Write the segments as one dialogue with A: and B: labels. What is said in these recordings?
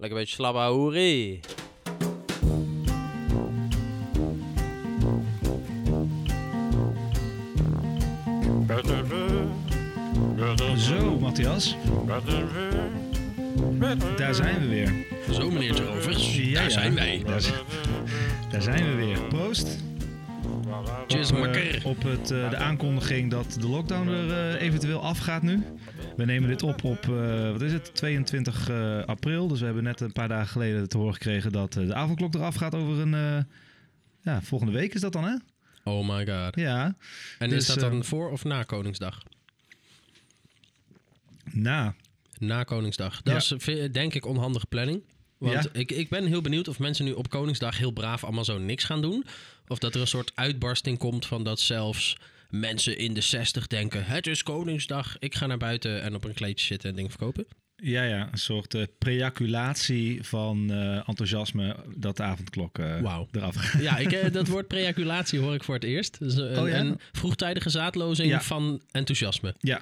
A: Lekker beetje slabba hoerie.
B: Zo, Matthias. Daar zijn we weer.
C: Zo, meneer Rovers.
B: Ja,
C: daar zijn wij.
B: Daar, zijn we weer. Proost. Op, eh, op het, eh, de aankondiging dat de lockdown er eh, eventueel afgaat nu. We nemen dit op op, wat is het, 22 eh, april. Dus we hebben net een paar dagen geleden te horen gekregen dat de avondklok eraf gaat over een... ja, volgende week is dat dan, hè?
C: Oh my god.
B: Ja.
C: En
B: Dus,
C: is dat dan voor of na Koningsdag?
B: Na.
C: Na Koningsdag. Dat
B: Ja.
C: is denk ik onhandige planning. Want
B: Ja.
C: ik, ik ben heel benieuwd of mensen nu op Koningsdag heel braaf allemaal zo niks gaan doen. Of dat er een soort uitbarsting komt van dat zelfs mensen in de 60 denken... Het is Koningsdag, ik ga naar buiten en op een kleedje zitten en dingen verkopen.
B: Ja, ja, een soort eh preaculatie van eh, enthousiasme dat de avondklok
C: Wauw.
B: eraf gaat.
C: Ja, ik, dat woord preaculatie hoor ik voor het eerst. Dus
B: Oh ja?
C: een vroegtijdige zaadlozing
B: Ja.
C: van enthousiasme.
B: Ja,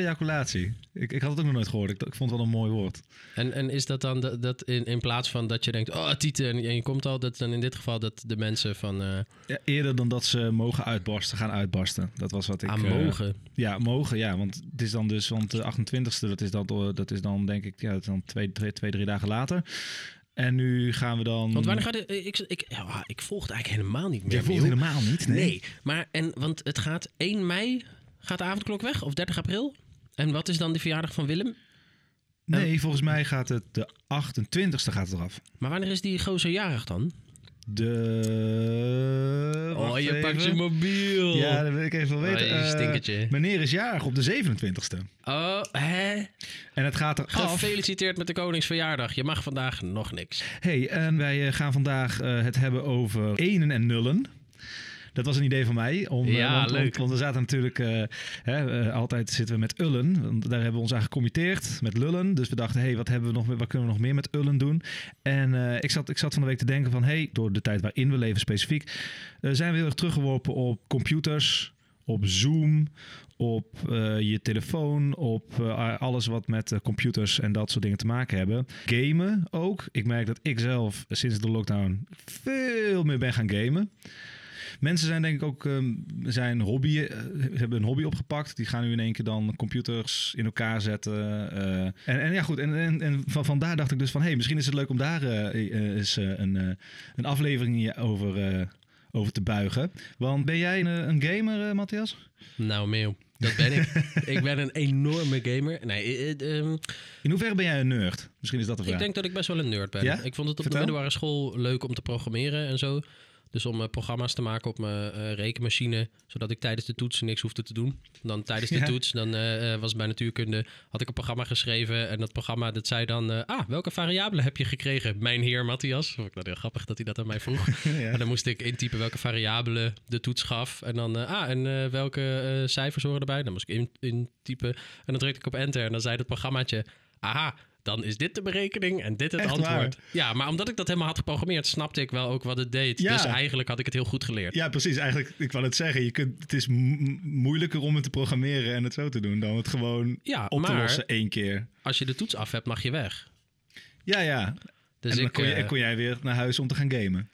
B: preaculatie. Ik, ik had het ook nog nooit gehoord. Ik, ik vond het wel een mooi woord.
C: En, en is dat dan dat, dat in, in plaats van dat je denkt, oh tieten, en, en je komt al, dat dan in dit geval dat de mensen van eh
B: Ja, eerder dan dat ze mogen uitbarsten, gaan uitbarsten. Dat was wat ik...
C: aan
B: eh,
C: mogen.
B: ja, mogen, ja. Want het is dan dus, want de 28e, dat is dan, door- dat is dan denk ik, ja, dat is dan twee, twee, twee, drie dagen later. En nu gaan we dan...
C: Want wanneer gaat het? Ik, ik, ja, ik volg het eigenlijk helemaal niet meer.
B: Voelt
C: Miel.
B: helemaal niet, nee.
C: Nee, maar en, want het gaat 1 mei, gaat de avondklok weg, of 30 april? En wat is dan de verjaardag van Willem?
B: Nee, volgens mij gaat het de 28e gaat het eraf.
C: Maar wanneer is die gozer jarig dan?
B: De...
C: oh, je pakt je mobiel.
B: Ja, dat wil ik even wel weten.
C: Oh,
B: Eh,
C: stinkertje.
B: meneer is jarig op de 27e.
C: Oh, hè?
B: En het gaat er af.
C: Gefeliciteerd met de koningsverjaardag. Je mag vandaag nog niks.
B: Hey, en wij eh, gaan vandaag eh, het hebben over enen en nullen. Dat was een idee van mij. Om, eh,
C: Ja,
B: want,
C: leuk.
B: Want, want we zaten natuurlijk... eh, hè, eh, altijd zitten we met ullen. Want daar hebben we ons aan gecommitteerd met lullen. Dus we dachten, hey, wat, hebben we nog, meer- wat kunnen we nog meer met ullen doen? En ik, zat, ik zat van de week te denken van... hey, door de tijd waarin we leven specifiek... zijn we heel erg teruggeworpen op computers, op Zoom... op je telefoon, op alles wat met computers en dat soort dingen te maken hebben. Gamen ook. Ik merk dat ik zelf sinds de lockdown veel meer ben gaan gamen. Mensen zijn denk ik ook ehm, zijn hobby, eh, hebben een hobby opgepakt. Die gaan nu in één keer dan computers in elkaar zetten. eh. en, en ja, goed. En, en, en van, vandaar dacht ik dus van, hey, misschien is het leuk om daar eh, eens een, een aflevering over, over te buigen. Want ben jij een, een gamer, Matthias?
C: Nou, Meeuw, dat ben ik. ik ben een enorme gamer. Nee, eh, eh, ehm,
B: In hoeverre ben jij een nerd? Misschien is dat de vraag.
C: ik denk dat ik best wel een nerd ben.
B: Ja?
C: Ik vond het op
B: Vertel.
C: de middelbare school leuk om te programmeren en zo. Dus om eh, programma's te maken op mijn eh, rekenmachine, zodat ik tijdens de toets niks hoefde te doen. Dan tijdens de
B: Ja.
C: toets, dan eh, was bij natuurkunde, had ik een programma geschreven. En dat programma, dat zei dan, ah, welke variabelen heb je gekregen, mijn heer Matthias? Vond ik dat heel grappig dat hij dat aan mij vroeg.
B: Ja.
C: En dan moest ik intypen welke variabelen de toets gaf. En dan, ah, en welke cijfers horen erbij? Dan moest ik in, intypen. En dan drukte ik op enter. En dan zei het programmaatje, aha, dan is dit de berekening en dit het
B: Echt
C: antwoord. Ja, maar omdat ik dat helemaal had geprogrammeerd, snapte ik wel ook wat het deed.
B: Ja.
C: Dus eigenlijk had ik het heel goed geleerd.
B: Ja, precies. Eigenlijk, ik wou het zeggen. Je kunt, het is mo- moeilijker om het te programmeren en het zo te doen dan het gewoon
C: Ja,
B: op te
C: maar-
B: lossen één keer.
C: Als je de toets af hebt, mag je weg.
B: Ja, ja.
C: Dus
B: en dan
C: ik,
B: kon, je,
C: eh,
B: kon jij weer naar huis om te gaan gamen.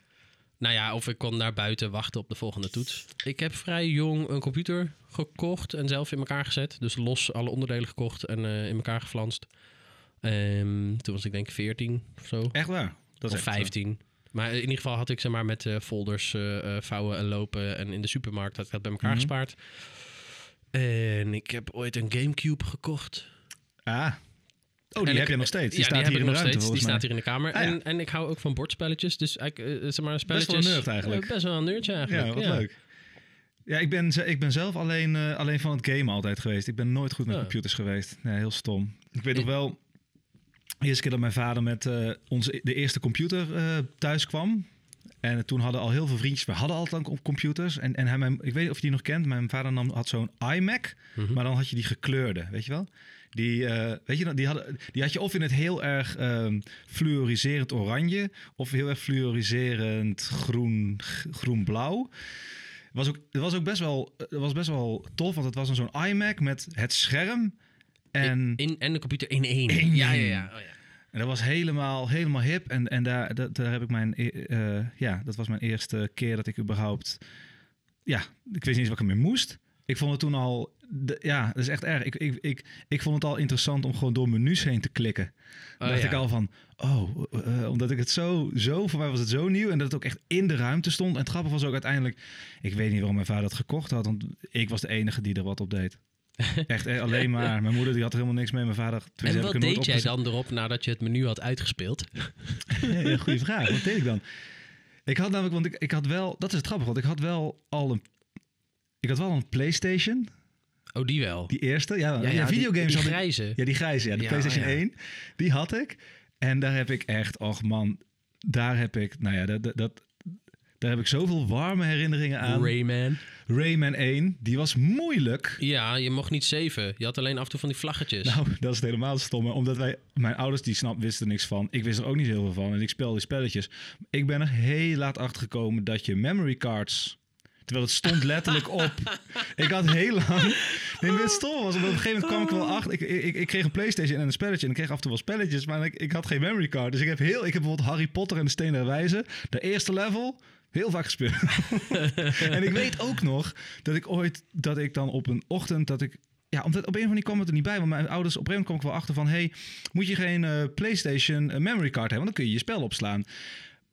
C: Nou ja, of ik kon naar buiten wachten op de volgende toets. Ik heb vrij jong een computer gekocht en zelf in elkaar gezet. Dus los alle onderdelen gekocht en eh, in elkaar geflanst. Ehm, toen was ik denk ik 14 of zo.
B: Echt waar? Dat
C: of
B: echt zo.
C: 15. Maar in ieder geval had ik zeg maar met eh, folders eh, eh, vouwen en lopen. En in de supermarkt had ik dat bij elkaar
B: Mhm.
C: gespaard. En ik heb ooit een Gamecube gekocht.
B: Ah. Oh, die
C: En
B: heb
C: ik-
B: je nog steeds. Die
C: ja,
B: staat
C: die
B: hier in de
C: nog
B: ruimte
C: steeds. Die
B: mij.
C: staat hier in de kamer.
B: Ah, ja.
C: en, en ik hou ook van bordspelletjes. Dus ik, eh, zeg maar spelletjes.
B: wel een nerd eigenlijk.
C: Eh, best wel een nerdje eigenlijk.
B: Ja, wat leuk. Ja, ik ben, ik ben zelf alleen, eh, alleen van het gamen altijd geweest. Ik ben nooit goed met
C: Ja.
B: computers geweest. Nee, heel stom. Ik weet nog wel, de eerste keer dat mijn vader met eh, onze, de eerste computer eh, thuis kwam. En toen hadden al heel veel vriendjes, we hadden altijd al computers. En, en hij, mijn, ik weet niet of je die nog kent, mijn vader nam, had zo'n iMac.
C: Mhm.
B: Maar dan had je die gekleurde, weet je wel? Die, eh, weet je, die, hadden, die had je of in het heel erg ehm fluoriserend oranje... of heel erg fluoriserend groen, groen-blauw. Was ook, het was ook best wel, was best wel tof, want het was dan zo'n iMac met het scherm... En
C: In, en de computer in één.
B: In
C: ja, ja, ja. Oh, ja.
B: En dat was helemaal, helemaal hip. En, en daar, dat, daar heb ik mijn... e- eh, ja, dat was mijn eerste keer dat ik überhaupt... Ja, ik wist niet eens wat ik ermee moest. Ik vond het toen al... de- ja, dat is echt erg. Ik, ik, ik, ik vond het al interessant om gewoon door menus heen te klikken.
C: Oh,
B: dacht
C: ja.
B: ik al van, oh, eh, omdat ik het zo, zo, voor mij was het zo nieuw en dat het ook echt in de ruimte stond. En het grappige was ook uiteindelijk, ik weet niet waarom mijn vader het gekocht had, want ik was de enige die er wat op deed. Echt eh, alleen maar. Mijn moeder die had er helemaal niks mee. Mijn vader.
C: En wat deed jij dan erop nadat je het menu had uitgespeeld?
B: Ja, goeie vraag. Wat deed ik dan? Ik had namelijk, want ik, ik had wel, dat is het grappige, want ik had wel al een, ik had wel een PlayStation,
C: Oh, die wel.
B: die eerste. Ja, ja,
C: die-
B: videogames
C: die,
B: had ik-
C: grijze.
B: Ja, die grijze, ja. De
C: Ja,
B: PlayStation
C: oh ja.
B: 1, die had ik. En daar heb ik echt, och man, daar heb ik, nou ja, dat, dat- daar heb ik zoveel warme herinneringen aan.
C: Rayman.
B: Rayman 1, die was moeilijk.
C: Ja, je mocht niet zeven. Je had alleen af en toe van die vlaggetjes.
B: Nou, dat is het helemaal stomme. Omdat wij, mijn ouders, die snap, wisten niks van. Ik wist er ook niet heel veel van. En ik speelde die spelletjes. Ik ben er heel laat achter gekomen dat je memory cards... Terwijl het stond letterlijk op. Ik had heel lang... Nee, maar het stom was. Op een gegeven moment kwam ik wel achter. Ik, ik, ik kreeg een Playstation en een spelletje. En ik kreeg af en toe wel spelletjes. Maar ik, ik had geen memory card. Dus ik heb heel... Ik heb bijvoorbeeld Harry Potter en de Steen der Wijze. De eerste level... Heel vaak gespeeld. en ik weet ook nog dat ik ooit... Dat ik dan op een ochtend... Dat ik ja, omdat op een of andere manier kwam het er niet bij. Want mijn ouders, op een gegeven moment kwam ik wel achter van... hey, moet je geen eh, PlayStation eh, memory card hebben? Want dan kun je je spel opslaan.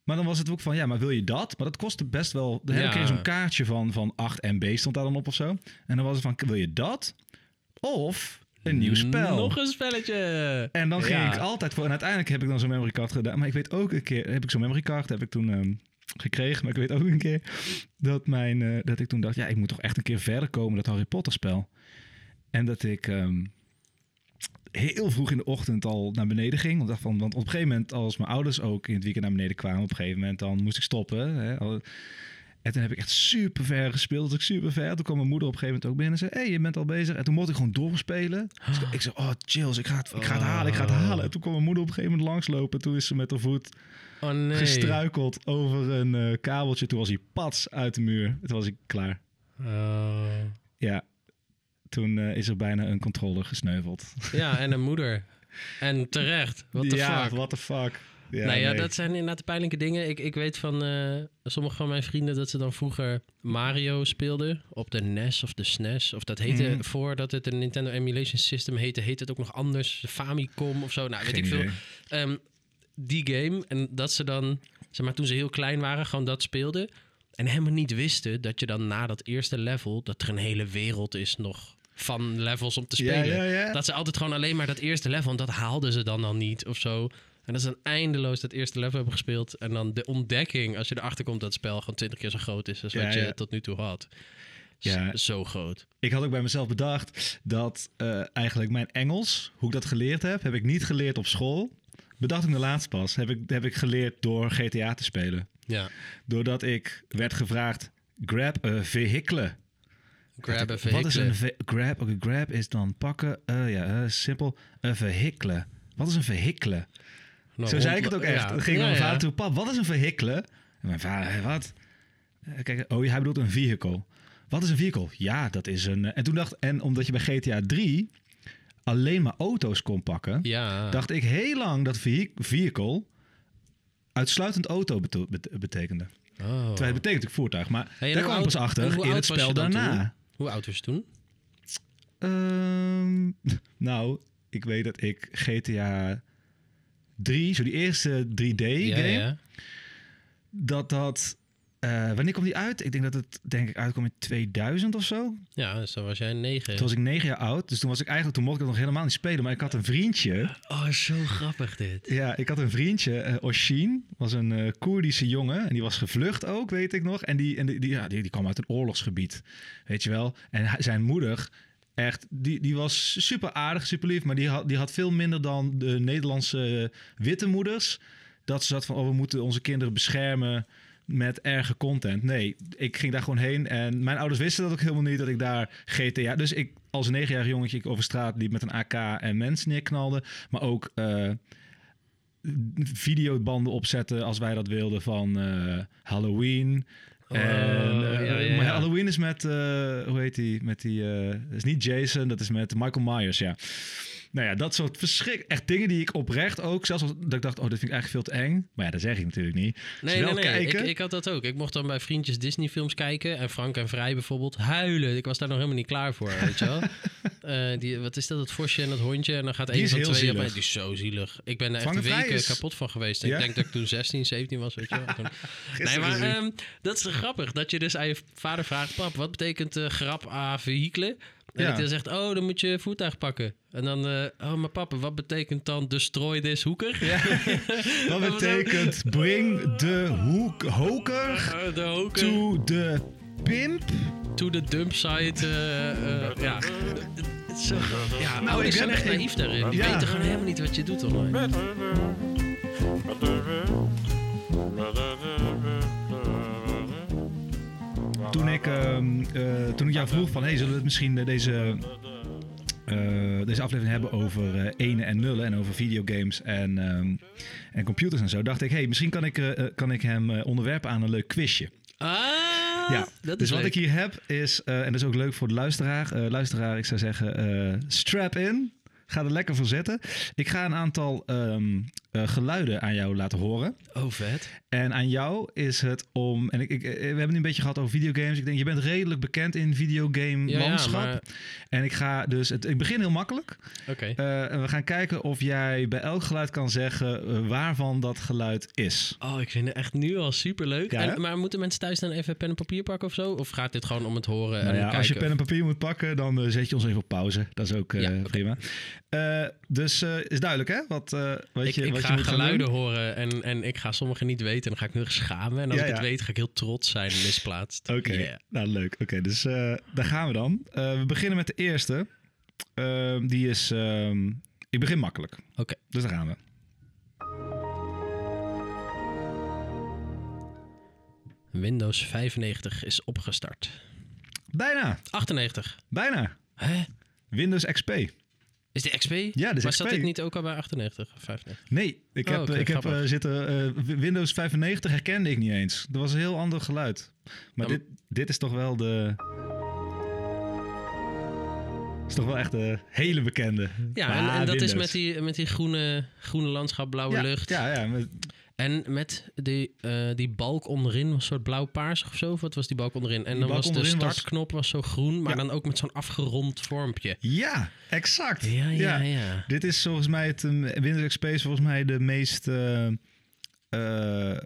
B: Maar dan was het ook van, ja, maar wil je dat? Maar dat kostte best wel... Ik
C: Ja.
B: kreeg zo'n kaartje van, van 8 MB stond daar dan op of zo. En dan was het van, wil je dat? Of een nieuw spel?
C: Nog een spelletje.
B: En dan ging
C: Ja.
B: ik altijd voor. En uiteindelijk heb ik dan zo'n memory card gedaan. Maar ik weet ook een keer, heb ik zo'n memory card, heb ik toen ehm, gekregen. Maar ik weet ook een keer dat, mijn, eh, dat ik toen dacht, ja, ik moet toch echt een keer verder komen, dat Harry Potter spel. En dat ik ehm, heel vroeg in de ochtend al naar beneden ging. Dacht van, want op een gegeven moment, als mijn ouders ook in het weekend naar beneden kwamen, op een gegeven moment, dan moest ik stoppen. Hè, Al- en toen heb ik echt super ver gespeeld. Ik super ver. Toen kwam mijn moeder op een gegeven moment ook binnen en zei: Hé, hey, je bent al bezig. En toen mocht ik gewoon doorspelen. Dus ik, ik zei: Oh, chills, ik ga het, ik ga het halen, ik ga het halen. En toen kwam mijn moeder op een gegeven moment langslopen. Toen is ze met haar voet
C: Oh nee.
B: gestruikeld over een eh, kabeltje. Toen was hij pats uit de muur. Toen was ik klaar.
C: Oh.
B: Ja, toen eh, is er bijna een controller gesneuveld.
C: Ja, en een moeder. En terecht. What the
B: ja,
C: fuck.
B: what the fuck. Ja,
C: nou ja,
B: nee.
C: dat zijn inderdaad de pijnlijke dingen. Ik, ik weet van eh, sommige van mijn vrienden dat ze dan vroeger Mario speelden op de NES of de SNES. Of dat heette,
B: Mhm.
C: voordat het een Nintendo Emulation System heette, heette het ook nog anders. De Famicom of zo. Nou, weet
B: Geen
C: ik veel.
B: idee.
C: Die game. En dat ze dan, zeg maar, toen ze heel klein waren, gewoon dat speelden. En helemaal niet wisten dat je dan na dat eerste level, dat er een hele wereld is nog van levels om te spelen.
B: ja, ja.
C: Dat ze altijd gewoon alleen maar dat eerste level, en dat haalden ze dan al niet of zo. En dat ze dan eindeloos dat eerste level hebben gespeeld. En dan de ontdekking, als je erachter komt dat het spel gewoon twintig keer zo groot is als wat je tot nu toe had.
B: Ja.
C: Zo groot.
B: Ik had ook bij mezelf bedacht dat eh, eigenlijk mijn Engels, hoe ik dat geleerd heb, heb ik niet geleerd op school. Bedacht ik de laatst pas. Heb ik, heb ik geleerd door GTA te spelen.
C: Ja.
B: Doordat ik werd gevraagd, grab a vehicle.
C: Grab a
B: Wat is een
C: vehicle.
B: ve- grab? Oké, grab is dan pakken. eh, ja, eh, simpel. Een vehicle. Wat is een vehicle?
C: Nou,
B: Zo zei ik het ook echt.
C: ja.
B: Ging
C: Ja,
B: mijn
C: ja.
B: vader toe, pap, wat is een vehicle? En mijn vader, "Hé, wat? Eh, Kijk, oh, hij bedoelt een vehicle. Wat is een vehicle? Ja, dat is een... En toen dacht, en omdat je bij GTA 3 alleen maar auto's kon pakken,
C: Ja.
B: dacht ik heel lang dat vehi- vehicle uitsluitend auto bete- bete- betekende.
C: Oh.
B: Terwijl het betekent natuurlijk voertuig, maar
C: Hey,
B: daar kwam ik pas achter in het spel daarna.
C: toen? Hoe oud was je toen?
B: Ehm, nou, ik weet dat ik GTA 3, zo die eerste 3D-game,
C: Ja, ja.
B: dat dat... eh, wanneer kwam die uit? Ik denk dat het denk ik uitkwam in 2000 of zo.
C: Ja, dus dan was jij negen.
B: Toen was ik negen jaar oud. Dus toen was ik eigenlijk, toen mocht ik het nog helemaal niet spelen. Maar ik had een vriendje.
C: Oh, zo grappig dit.
B: Ja, ik had een vriendje, eh Oshin. Was een eh Koerdische jongen. En die was gevlucht ook, weet ik nog. En die, en die, die, ja, die, die kwam uit een oorlogsgebied. Weet je wel. En hij- zijn moeder, echt, die, die was super aardig, super lief. Maar die had, die had veel minder dan de Nederlandse witte moeders. Dat ze zat van, oh, we moeten onze kinderen beschermen met erge content. Nee, ik ging daar gewoon heen. En mijn ouders wisten dat ook helemaal niet, dat ik daar GTA... Dus ik als negenjarig jongetje ik over straat liep met een AK en mensen neerknalde. Maar ook eh, videobanden opzetten als wij dat wilden van eh, Halloween.
C: Oh,
B: en, eh,
C: ja, ja, ja.
B: Halloween is met, hoe heet die? Met die, is niet Jason, dat is met Michael Myers, ja. Nou ja, dat soort verschrik... Echt dingen die ik oprecht ook... Zelfs als dat ik dacht, oh, dit vind ik eigenlijk veel te eng. Maar ja, dat zeg ik natuurlijk niet. Dus
C: Nee,
B: wel
C: nee, nee. Ik, ik had dat ook. Ik mocht dan bij vriendjes Disney-films kijken. En Frank en Vrij bijvoorbeeld. Huilen. Ik was daar nog helemaal niet klaar voor, weet je wel. Eh, die, wat is dat, het vosje en dat hondje? En dan gaat
B: is
C: van twee op
B: zielig.
C: mij. Die is zo zielig. Ik ben er echt weken
B: is-
C: kapot van geweest.
B: Ja?
C: Ik denk dat ik toen 16, 17 was, weet je wel. Toen- Nee, maar ehm, dat is grappig. Dat je dus aan je vader vraagt... Pap, wat betekent eh, grap A vehicule? En
B: Ja.
C: dat hij zegt, oh, dan moet je voertuig pakken. En dan, eh, oh, maar papa, wat betekent dan destroy this hoeker?
B: Wat betekent bring de hoek, hoker
C: Eh, de hoker.
B: to the pimp?
C: to the dump site. eh, eh, ja. Zo, ja,
B: Nou,
C: ouders
B: ik
C: zijn
B: heb-
C: echt naïef daarin. Die
B: Ja.
C: weten gewoon helemaal niet wat je doet online.
B: Toen ik, ehm, eh, toen ik jou vroeg van, hey, zullen we het misschien eh, deze, eh, deze aflevering hebben over ene en nullen en over videogames en, ehm, en computers en zo, dacht ik, hey, misschien kan ik, kan ik hem onderwerpen aan een leuk quizje.
C: Ah,
B: Ja,
C: dat
B: dus
C: is
B: wat
C: leuk.
B: ik hier heb is, en dat is ook leuk voor de luisteraar. luisteraar, ik zou zeggen, strap in. Ga er lekker voor zitten. Ik ga een aantal ehm, eh, geluiden aan jou laten horen.
C: Oh, vet.
B: En aan jou is het om. En ik, ik, eh, we hebben nu een beetje gehad over videogames. Ik denk, je bent redelijk bekend in videogame
C: Ja, ja,
B: landschap.
C: maar-
B: En ik ga dus. Het, ik begin heel makkelijk.
C: Oké.
B: Eh, en we gaan kijken of jij bij elk geluid kan zeggen eh, waarvan dat geluid is.
C: Oh, ik vind het echt nu al super leuk.
B: Ja,
C: maar moeten mensen thuis dan even pen en papier pakken of zo? Of gaat dit gewoon om het horen en
B: Nou ja,
C: kijken?
B: als je pen en papier moet pakken, dan eh, zet je ons even op pauze. Dat is ook eh,
C: Ja, oké.
B: prima. Eh, dus eh, is duidelijk, hè? Wat, eh, wat
C: ik
B: je, wat
C: ga
B: je moet
C: geluiden horen en, en ik ga sommige niet weten. En dan ga ik me heel schamen. En als
B: Ja,
C: ik het weet, ga ik heel trots zijn misplaatst.
B: Oké,
C: Yeah.
B: nou leuk. Oké, dus eh, daar gaan we dan. Eh, we beginnen met de eerste. Ehm, die is... ehm, ik begin makkelijk.
C: Oké.
B: Dus daar gaan we.
C: Windows 95 is opgestart.
B: Bijna,
C: 98.
B: bijna.
C: Hè?
B: Windows XP.
C: Is die XP?
B: Ja, dus
C: maar
B: XP.
C: zat dit niet ook al bij 98 of 95?
B: Nee, ik
C: Oh,
B: heb, ik heb eh, zitten... eh, Windows 95 herkende ik niet eens. Dat was een heel ander geluid. Maar
C: Ja,
B: dit, dit is toch wel de... is toch wel echt de hele bekende.
C: Ja,
B: Maar
C: en, en dat is met die, met die groene, groene landschap, blauwe
B: ja,
C: lucht.
B: Ja, ja. met-
C: En met die, eh, die balk onderin was een soort blauw-paars of zo. Wat was die balk onderin? En
B: Die
C: dan was de
B: was-
C: startknop was zo groen, maar
B: Ja.
C: dan ook met zo'n afgerond vormpje.
B: ja exact.
C: Ja, ja, ja.
B: Dit is volgens mij het um, Windows XP is volgens mij de meest eh, eh,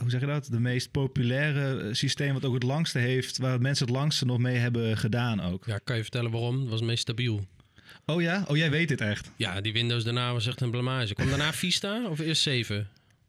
B: hoe zeg je dat? De meest populaire systeem wat ook het langste heeft, waar mensen het langste nog mee hebben gedaan ook.
C: Ja, kan je vertellen waarom? Het was het meest stabiel.
B: Oh ja, oh jij weet dit echt.
C: Ja, die Windows daarna was echt een blamage. Kwam daarna Vista of eerst 7?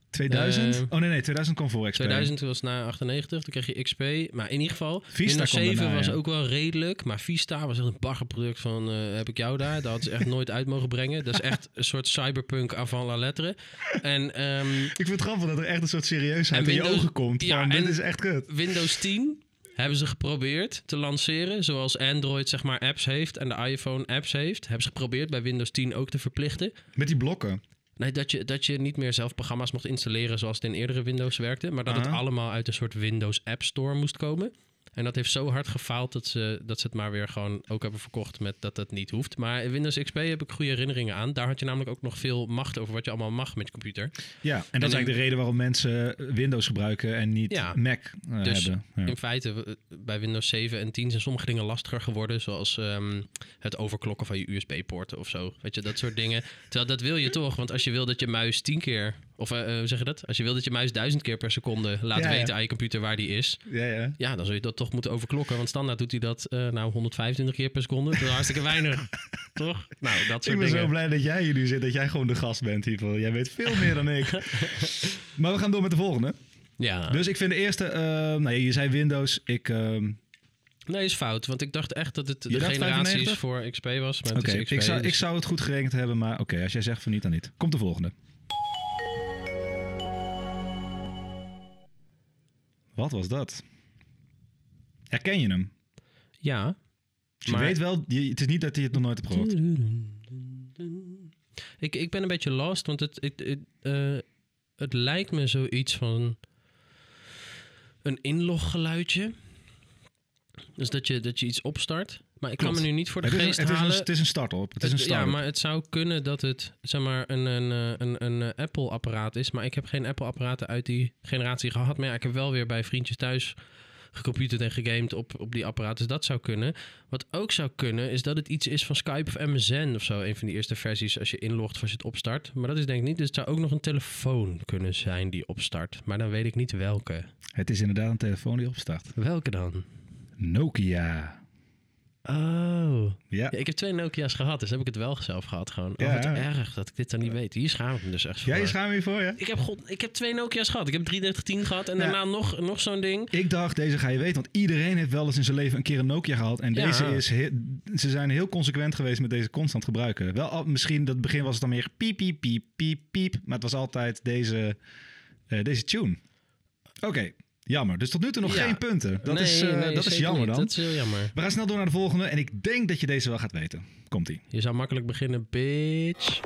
B: 2000?
C: Eh,
B: oh nee nee, 2000 kwam voor XP.
C: 2000 was na 98, toen kreeg je XP. Maar in ieder geval, Windows
B: kwam
C: 7
B: daarna,
C: was
B: ja.
C: ook wel redelijk. Maar Vista was echt een baggerproduct van, eh, heb ik jou daar? Dat hadden ze echt nooit uit mogen brengen. Dat is echt een soort cyberpunk avant la lettre. En ehm,
B: Ik vind het grappig dat er echt een soort serieusheid in je
C: Windows-
B: ogen komt.
C: ja,
B: van, dit is echt kut.
C: Windows 10 hebben ze geprobeerd te lanceren. Zoals Android zeg maar apps heeft en de iPhone apps heeft. Hebben ze geprobeerd bij Windows 10 ook te verplichten.
B: Met die blokken.
C: Nee, dat je, dat je niet meer zelf programma's mocht installeren zoals het in eerdere Windows werkte. Maar dat het
B: Aha.
C: allemaal uit een soort Windows App Store moest komen. En dat heeft zo hard gefaald dat ze, dat ze het maar weer gewoon ook hebben verkocht met dat het niet hoeft. Maar Windows XP heb ik goede herinneringen aan. Daar had je namelijk ook nog veel macht over wat je allemaal mag met je computer.
B: Ja, en dat is
C: in-
B: eigenlijk de reden waarom mensen Windows gebruiken en niet
C: Ja,
B: Mac eh,
C: dus
B: hebben. Ja.
C: In feite, bij Windows 7 en 10 zijn sommige dingen lastiger geworden. Zoals ehm, het overklokken van je USB-poorten of zo. Weet je, dat soort dingen. Terwijl dat wil je toch. Want als je wil dat je muis 10 keer... Of eh, hoe zeg je dat? Als je wil dat je muis duizend keer per seconde laat
B: Ja, ja.
C: weten aan je computer waar die is.
B: Ja, ja.
C: Ja, dan zul je dat toch moeten overklokken. Want standaard doet hij dat eh, nou 125 keer per seconde. Dat is hartstikke weinig. toch? Nou, dat
B: Ik
C: soort
B: ben
C: dingen.
B: zo blij dat jij hier nu zit, dat jij gewoon de gast bent hiervoor. Jij weet veel meer dan ik. maar we gaan door met de volgende.
C: Ja,
B: Dus ik vind de eerste, eh, nou, je zei Windows. Ik, ehm,
C: nee, is fout. Want ik dacht echt dat het de
B: Je 95?
C: voor XP was.
B: Oké, ik, zou,
C: dus-
B: ik zou het goed gerekend hebben, maar oké, als jij zegt van niet, dan niet. Komt de volgende. Wat was dat? Herken je hem?
C: Ja,
B: Dus je
C: Maar-
B: weet wel, je, het is niet dat hij het nog nooit hebt gehoord.
C: Ik, ik ben een beetje lost, want het, het, het, eh, het lijkt me zoiets van een inloggeluidje. Dus dat je, dat je iets opstart. Maar ik
B: Klopt.
C: kan me nu niet voor de
B: Het is, een,
C: geest
B: het, is een, het is een start-up. Het is een
C: ja, maar het zou kunnen dat het zeg maar een, een, eh, een, een eh, Apple-apparaat is. Maar ik heb geen Apple-apparaten uit die generatie gehad. Maar ja, ik heb wel weer bij vriendjes thuis gecomputerd en gegamed op, op die apparaten. Dus dat zou kunnen. Wat ook zou kunnen, is dat het iets is van Skype of MSN of zo. Een van die eerste versies als je inlogt of als je het opstart. Maar dat is denk ik niet. Dus het zou ook nog een telefoon kunnen zijn die opstart. Maar dan weet ik niet welke.
B: Het is inderdaad een telefoon die opstart.
C: Welke dan?
B: Nokia.
C: Oh.
B: Ja.
C: Ja, ik heb twee Nokia's gehad, dus heb ik het wel zelf gehad gewoon. Oh,
B: Ja.
C: wat erg dat ik dit dan niet weet. Hier schaam ik me dus echt voor.
B: Jij schaam je hiervoor, ja?
C: Ik heb, god, ik heb twee Nokia's gehad. Ik heb 3310 gehad en daarna nog, nog zo'n ding.
B: Ik dacht, deze ga je weten, want iedereen heeft wel eens in zijn leven een keer een Nokia gehad. En deze is, he- ze zijn heel consequent geweest met deze constant gebruiken. Wel, al- misschien dat het begin was het dan meer piep, piep, piep, piep, piep. Maar het was altijd deze, eh, deze tune. Oké, jammer. Dus tot nu toe nog
C: Ja.
B: geen punten. Dat
C: Nee,
B: is, eh,
C: nee,
B: dat is jammer
C: niet.
B: dan.
C: Dat is heel jammer.
B: We gaan snel door naar de volgende. En ik denk dat je deze wel gaat weten. Komt-ie.
C: Je zou makkelijk beginnen, bitch.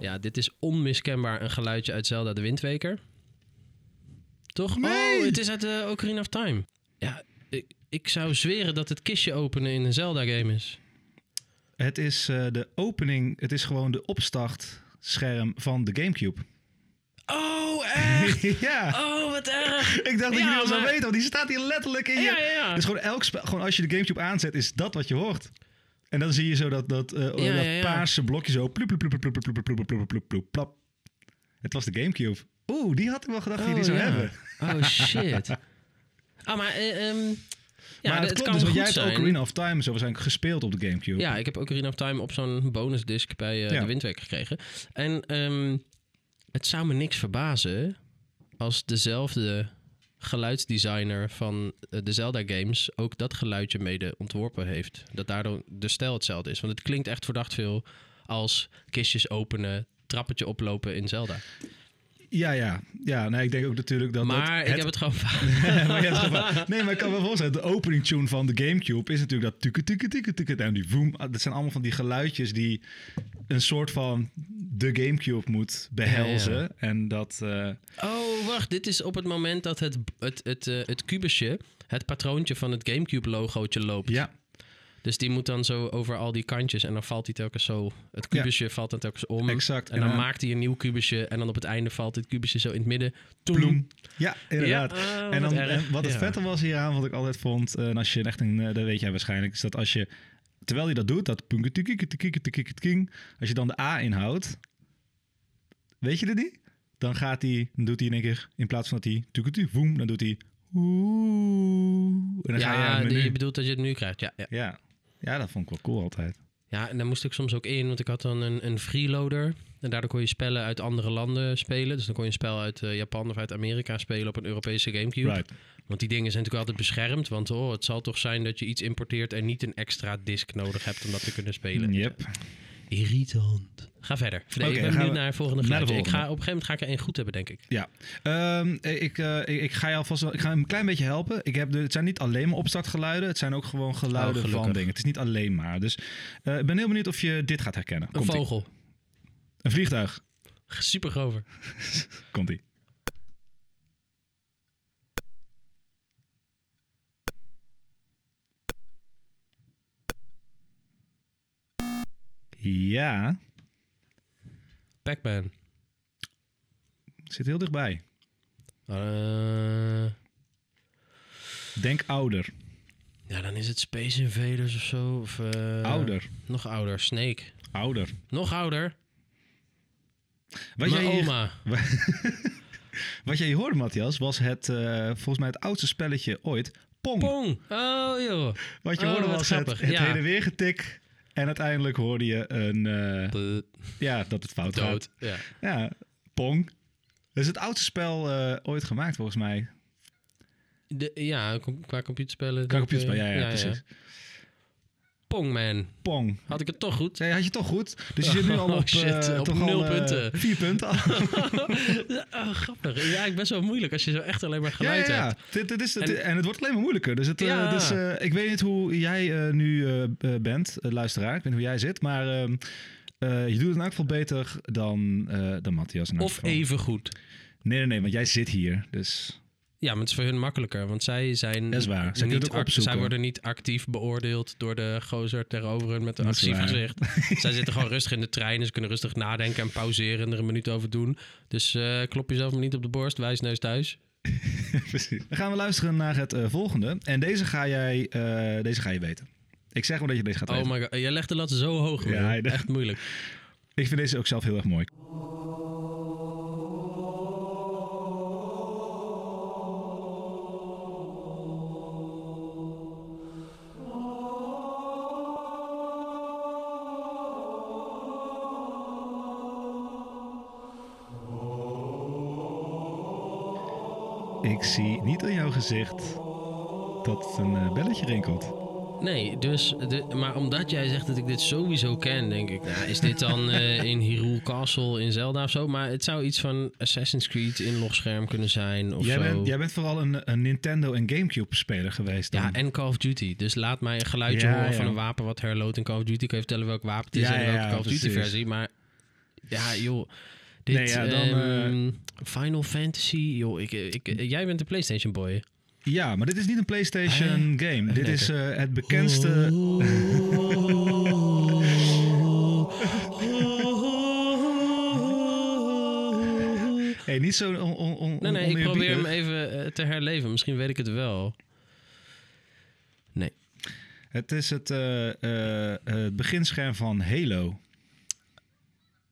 C: Ja, dit is onmiskenbaar een geluidje uit Zelda de Windweker. Toch?
B: Nee.
C: Oh, het is uit de Ocarina of Time. Ja, ik, ik zou zweren dat het kistje openen in een Zelda-game is.
B: Het is eh, de opening, het is gewoon de opstartscherm van de Gamecube.
C: Oh, echt?
B: ja.
C: Oh, wat erg.
B: Ik dacht dat
C: ja,
B: jullie al
C: maar...
B: zou weten, want die staat hier letterlijk in
C: ja, je... Ja,
B: dus gewoon elk gewoon als je de Gamecube aanzet, is dat wat je hoort. En dan zie je zo dat, dat,
C: uh,
B: dat paarse blokje zo... Het was de Gamecube. Oeh, die had ik wel gedacht dat oh, die zou hebben.
C: Oh, shit. Ah, maar... Uh. Ja,
B: maar het,
C: het
B: klopt dus, want jij hebt Ocarina of Time zo waarschijnlijk gespeeld op de Gamecube.
C: Ja, ik heb Ocarina of Time op zo'n bonusdisc bij
B: uh,
C: de Windweek gekregen. En um, het zou me niks verbazen als dezelfde geluidsdesigner van eh, de Zelda games ook dat geluidje mede ontworpen heeft. Dat daardoor de stijl hetzelfde is. Want het klinkt echt verdacht veel als kistjes openen, trappetje oplopen in Zelda.
B: ja, ja. ja nee, ik denk ook natuurlijk dat...
C: maar
B: dat
C: ik heb het gewoon
B: maar hebt gewoon- nee, maar ik kan wel voorstellen, de opening tune van de Gamecube is natuurlijk dat tukke tukke tukke tukke en die voem. Dat zijn allemaal van die geluidjes die een soort van de Gamecube moet behelzen.
C: Ja, ja.
B: En dat... eh,
C: Oh, wacht. Dit is op het moment dat het, het, het, eh, het kubusje, het patroontje van het GameCube-logootje loopt.
B: ja,
C: Dus die moet dan zo over al die kantjes en dan valt hij telkens zo. Het kubusje valt dan telkens om.
B: Exact.
C: En dan maakt hij een nieuw kubusje en dan op het einde valt het kubusje zo in het midden. Toem.
B: bloem. Ja, inderdaad.
C: Ja, ah,
B: en, dan, en wat het vette was hieraan, wat ik altijd vond, eh, en als je echt een, dat weet jij waarschijnlijk, is dat als je, terwijl hij dat doet, dat king, als je dan de A inhoudt, weet je dat niet? Dan gaat hij, dan doet hij in één keer, in plaats van dat hij tukutu, voem, dan doet hij oeh. En dan ga je
C: Ja, die- je bedoelt dat je het nu krijgt. Ja, ja.
B: Ja. ja, dat vond ik wel cool altijd.
C: ja, en daar moest ik soms ook in, want ik had dan een, een freeloader. En daardoor kon je spellen uit andere landen spelen. Dus dan kon je een spel uit eh, Japan of uit Amerika spelen op een Europese Gamecube.
B: Right.
C: Want die dingen zijn natuurlijk altijd beschermd. Want oh, het zal toch zijn dat je iets importeert en niet een extra disk nodig hebt om dat te kunnen spelen.
B: Yep.
C: Irritant. Ga verder. Nee, ik ben benieuwd
B: we
C: naar volgende
B: naar de
C: geluidje. Ik ga, op een gegeven moment ga ik er één goed hebben, denk ik.
B: Ja, Ehm, ik, eh, ik, ik ga je alvast wel, ik ga een klein beetje helpen. Ik heb de, het zijn niet alleen maar opstartgeluiden, het zijn ook gewoon geluiden
C: Oh,
B: van dingen. Het is niet alleen maar. Dus eh, ik ben heel benieuwd of je dit gaat herkennen.
C: Een
B: Komt-ie.
C: vogel.
B: Een vliegtuig.
C: Super grover.
B: Komt-ie. Ja,
C: Pac-Man.
B: zit heel dichtbij.
C: Eh,
B: Denk ouder.
C: ja, dan is het Space Invaders of zo. Of, eh,
B: ouder.
C: Nog ouder. Snake.
B: Ouder.
C: Nog ouder.
B: Wat
C: Mijn
B: jij,
C: oma.
B: wat jij hoorde, Matthias, was het eh, volgens mij het oudste spelletje ooit. Pong.
C: Pong. Oh, joh.
B: Wat je
C: Oh,
B: hoorde
C: wat
B: was het,
C: grappig,
B: het
C: ja.
B: heen en weer getik. En uiteindelijk hoorde je een, eh, ja, dat het fout gaat.
C: Dood. Ja.
B: Ja, Pong. Dat is het oudste spel eh, ooit gemaakt, volgens mij.
C: De, ja, qua computerspellen.
B: Qua
C: denk ik,
B: computerspel, ja,
C: eh,
B: ja, precies.
C: Pongman.
B: Pong.
C: Had ik het toch goed?
B: Nee, had je toch goed. Dus je zit nu al
C: Oh,
B: op,
C: shit,
B: eh,
C: op
B: toch
C: nul
B: al, eh,
C: punten.
B: vier punten
C: oh, grappig. Ja, ik ben zo moeilijk als je zo echt alleen maar
B: ja,
C: geluid
B: ja, ja.
C: hebt.
B: Dit, dit is,
C: En-
B: en, het wordt alleen maar moeilijker. Dus, het, eh,
C: Ja.
B: dus ik weet niet hoe jij nu bent, luisteraar. Ik weet niet hoe jij zit. Maar ehm, eh, je doet het in elk geval beter dan, dan Matthias.
C: Of even goed.
B: Nee, nee, nee, want jij zit hier. Dus
C: Ja, maar het is voor hun makkelijker, want zij zijn
B: Dat is waar. Zij
C: niet zij worden niet actief beoordeeld door de gozer tegenover hun met een
B: waar.
C: gezicht. zij zitten gewoon rustig in de trein en ze kunnen rustig nadenken en pauzeren en er een minuut over doen. Dus eh, klop jezelf maar niet op de borst, wijs neus thuis.
B: Precies. Dan gaan we luisteren naar het eh, volgende. En deze ga, jij, eh, deze ga je weten. Ik zeg maar dat je deze gaat
C: Oh
B: weten.
C: my god, jij legt de lat zo hoog.
B: Ja,
C: Echt moeilijk.
B: Ik vind deze ook zelf heel erg mooi. Ik zie niet aan jouw gezicht dat een eh, belletje rinkelt.
C: Nee, dus, de, maar omdat jij zegt dat ik dit sowieso ken, denk ik, nou, is dit dan eh, in Hyrule Castle in Zelda of zo? Maar het zou iets van Assassin's Creed inlogscherm kunnen zijn of
B: Jij
C: zo.
B: bent, jij bent vooral een, een Nintendo en Gamecube speler geweest. Dan.
C: Ja, en Call of Duty. Dus laat mij een geluidje
B: Ja,
C: horen
B: ja.
C: van een wapen wat herloopt in Call of Duty. Ik kan je vertellen welk wapen het is
B: Ja,
C: en welke Call of Duty
B: precies.
C: versie. Maar ja, joh. Dit,
B: Nee, ja, dan,
C: ehm, Final Fantasy, joh. Ik, ik, jij bent de PlayStation boy.
B: Ja, maar dit is niet een PlayStation game. Dit is eh, het bekendste. Hey, niet zo on, on, on,
C: Nee, nee, ik probeer hem even eh, te herleven. Misschien weet ik het wel. Nee.
B: Het is het, eh, eh, het beginscherm van Halo.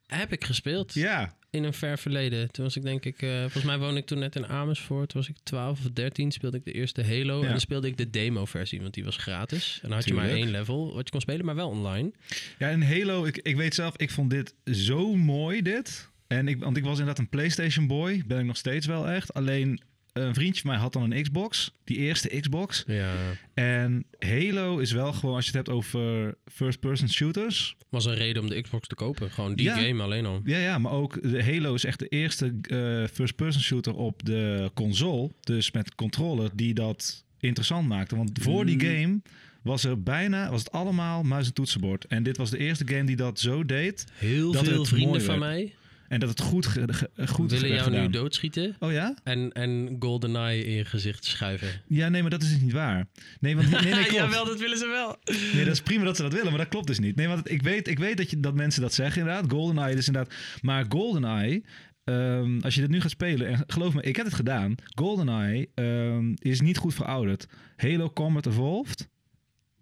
C: Heb ik gespeeld
B: Ja,
C: in een ver verleden. Toen was ik denk ik... eh, volgens mij woonde ik toen net in Amersfoort. Toen was ik 12 of 13. Speelde ik de eerste Halo.
B: Ja.
C: En dan speelde ik de demo-versie. Want die was gratis. En dan had je maar één level wat je kon spelen. Maar wel online.
B: ja en Halo, ik, ik weet zelf, ik vond dit zo mooi, dit. En ik, want ik was inderdaad een PlayStation boy. Ben ik nog steeds wel echt. Alleen een vriendje van mij had dan een Xbox. Die eerste Xbox.
C: Ja.
B: En Halo is wel gewoon, als je het hebt over first-person shooters.
C: Was een reden om de Xbox te kopen. Gewoon die
B: Ja.
C: game alleen al.
B: Ja, ja, maar ook de Halo is echt de eerste eh, first-person shooter op de console. Dus met controller die dat interessant maakte. Want voor die game was er bijna, was het allemaal muis en toetsenbord. En dit was de eerste game die dat zo deed.
C: Heel
B: Dat
C: veel vrienden van mij
B: En dat het goed, ge- goed
C: willen jou nu doodschieten.
B: Oh ja?
C: En, en GoldenEye in je gezicht schuiven.
B: Ja, nee, maar dat is dus niet waar. Nee, want nee, nee, klopt.
C: Jawel, dat willen ze wel.
B: Nee, dat is prima dat ze dat willen, maar dat klopt dus niet. Nee, want ik weet, ik weet dat, je, dat mensen dat zeggen inderdaad. GoldenEye is inderdaad... Maar GoldenEye, ehm, als je dit nu gaat spelen... En geloof me, ik heb het gedaan. GoldenEye ehm, is niet goed verouderd. Halo Combat Evolved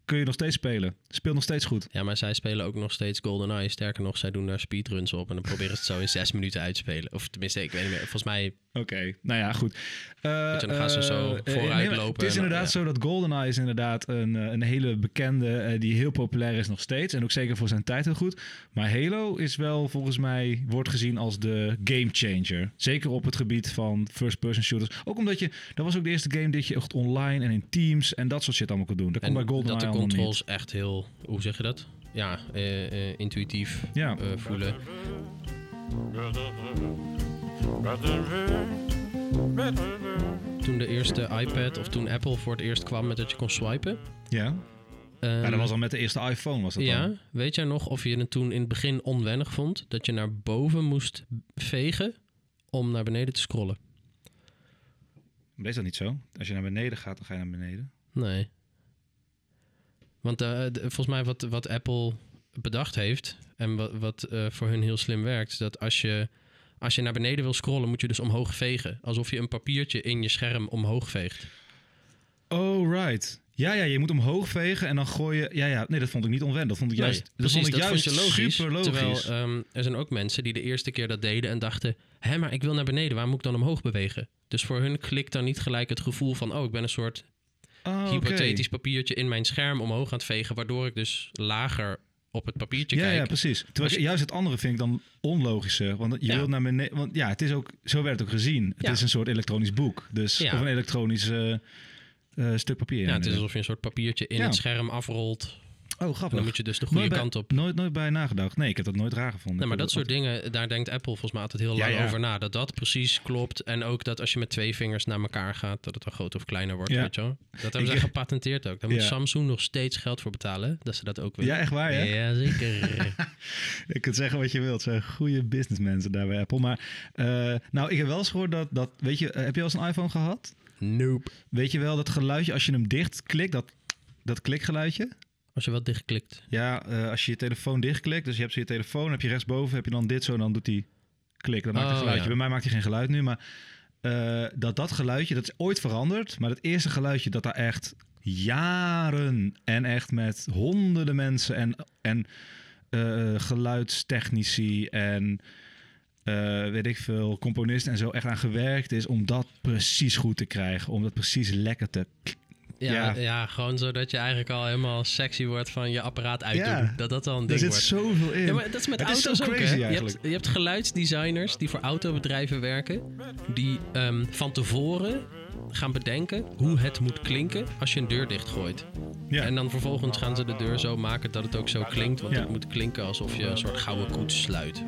B: kun je nog steeds spelen. Speelt nog steeds goed.
C: Ja, maar zij spelen ook nog steeds GoldenEye. Sterker nog, zij doen daar speedruns op. En dan proberen ze het zo in zes minuten uit te spelen. Of tenminste, ik weet niet meer. Volgens mij...
B: Oké, nou ja, goed. Eh,
C: je, dan gaan ze zo
B: eh,
C: vooruit
B: nee, maar
C: lopen
B: Het is inderdaad
C: ja.
B: zo dat GoldenEye is inderdaad een, eh, een hele bekende... eh, die heel populair is nog steeds. En ook zeker voor zijn tijd heel goed. Maar Halo is wel volgens mij... wordt gezien als de game changer. Zeker op het gebied van first-person shooters. Ook omdat je... Dat was ook de eerste game dat je echt online en in teams... en dat soort shit allemaal kon doen. Dat
C: En
B: bij GoldenEye niet.
C: controls echt heel... Hoe zeg je dat? Ja, eh, eh, intuïtief
B: Ja.
C: eh, voelen. Toen de eerste iPad of toen Apple voor het eerst kwam met dat je kon swipen.
B: Ja.
C: ehm,
B: ja, dat was al met de eerste iPhone was dat
C: ja,
B: dan.
C: weet jij nog of je het toen in het begin onwennig vond dat je naar boven moest vegen om naar beneden te scrollen?
B: Is dat niet zo? Als je naar beneden gaat, dan ga je naar beneden.
C: Nee. Want eh, volgens mij wat, wat Apple bedacht heeft en wat, wat eh, voor hun heel slim werkt, is dat als je, als je naar beneden wil scrollen, moet je dus omhoog vegen. Alsof je een papiertje in je scherm omhoog veegt.
B: Oh, right. Ja, ja, je moet omhoog vegen en dan gooi je... Ja, ja, nee, dat vond ik niet onwennig. Dat vond ik juist,
C: Nee,
B: dat vond ik
C: dat
B: juist
C: vond logisch.
B: super logisch.
C: Terwijl ehm, er zijn ook mensen die de eerste keer dat deden en dachten... hé, maar ik wil naar beneden, waar moet ik dan omhoog bewegen? Dus voor hun klikt dan niet gelijk het gevoel van... oh, ik ben een soort
B: Oh,
C: hypothetisch papiertje in mijn scherm omhoog aan het vegen... waardoor ik dus lager op het papiertje
B: Ja,
C: kijk.
B: ja, precies. Terwijl
C: je-
B: juist het andere vind ik dan onlogischer. Want je
C: Ja.
B: wilt naar beneden... Want ja, het is ook... Zo werd het ook gezien. Het
C: Ja.
B: is een soort elektronisch boek. Dus. Of een elektronisch eh, eh, stuk papier.
C: Ja, het is alsof je een soort papiertje in het scherm afrolt.
B: Oh, grappig.
C: dan moet je dus de goede
B: bij,
C: kant op.
B: Nooit, nooit bij nagedacht. Nee, ik heb dat nooit raar gevonden.
C: Nee, maar dat soort dingen, daar denkt Apple volgens mij altijd heel
B: Ja,
C: lang
B: ja.
C: over na. Dat dat precies klopt. En ook dat als je met twee vingers naar elkaar gaat, dat het dan groter of kleiner wordt.
B: Ja.
C: Weet je wel? Dat hebben
B: Ik-
C: ze gepatenteerd ook. Daar moet. Samsung nog steeds geld voor betalen. Dat ze dat ook willen.
B: Ja, echt waar, ja?
C: Ja, zeker.
B: Je kunt zeggen wat je wilt. Zijn goede businessmensen daar bij Apple. Maar, eh, nou, ik heb wel eens gehoord dat, dat... Weet je, eh, heb je wel eens een iPhone gehad?
C: Nope.
B: Weet je wel dat geluidje als je hem dicht klikt, dat, dat klikgeluidje?
C: Als je wel dichtklikt.
B: Ja, eh, als je je telefoon dichtklikt, dus je hebt zo je telefoon, heb je rechtsboven, heb je dan dit zo, dan doet hij klik. Dan maakt hij
C: Oh,
B: geluidje.
C: ja.
B: Bij mij maakt hij geen geluid nu, maar eh, dat dat geluidje, dat is ooit veranderd. Maar het eerste geluidje dat daar echt jaren en echt met honderden mensen en, en eh, geluidstechnici en weet ik veel, componisten en zo echt aan gewerkt is om dat precies goed te krijgen. Om dat precies lekker te
C: Ja,
B: Ja.
C: ja. gewoon zodat je eigenlijk al helemaal sexy wordt van je apparaat uitdoen.
B: Ja.
C: Dat dat dan een
B: Er
C: ding
B: zit
C: wordt.
B: zoveel in.
C: Ja, maar dat is met
B: Het is zo
C: auto's ook,
B: crazy
C: hè? Je hebt,
B: eigenlijk.
C: je hebt geluidsdesigners die voor autobedrijven werken. Die ehm, van tevoren gaan bedenken hoe het moet klinken als je een deur dichtgooit.
B: Ja.
C: En dan vervolgens gaan ze de deur zo maken dat het ook zo klinkt. Want
B: Ja.
C: het moet klinken alsof je een soort gouden koets sluit.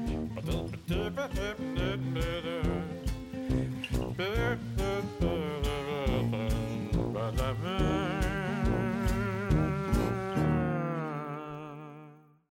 D: la main.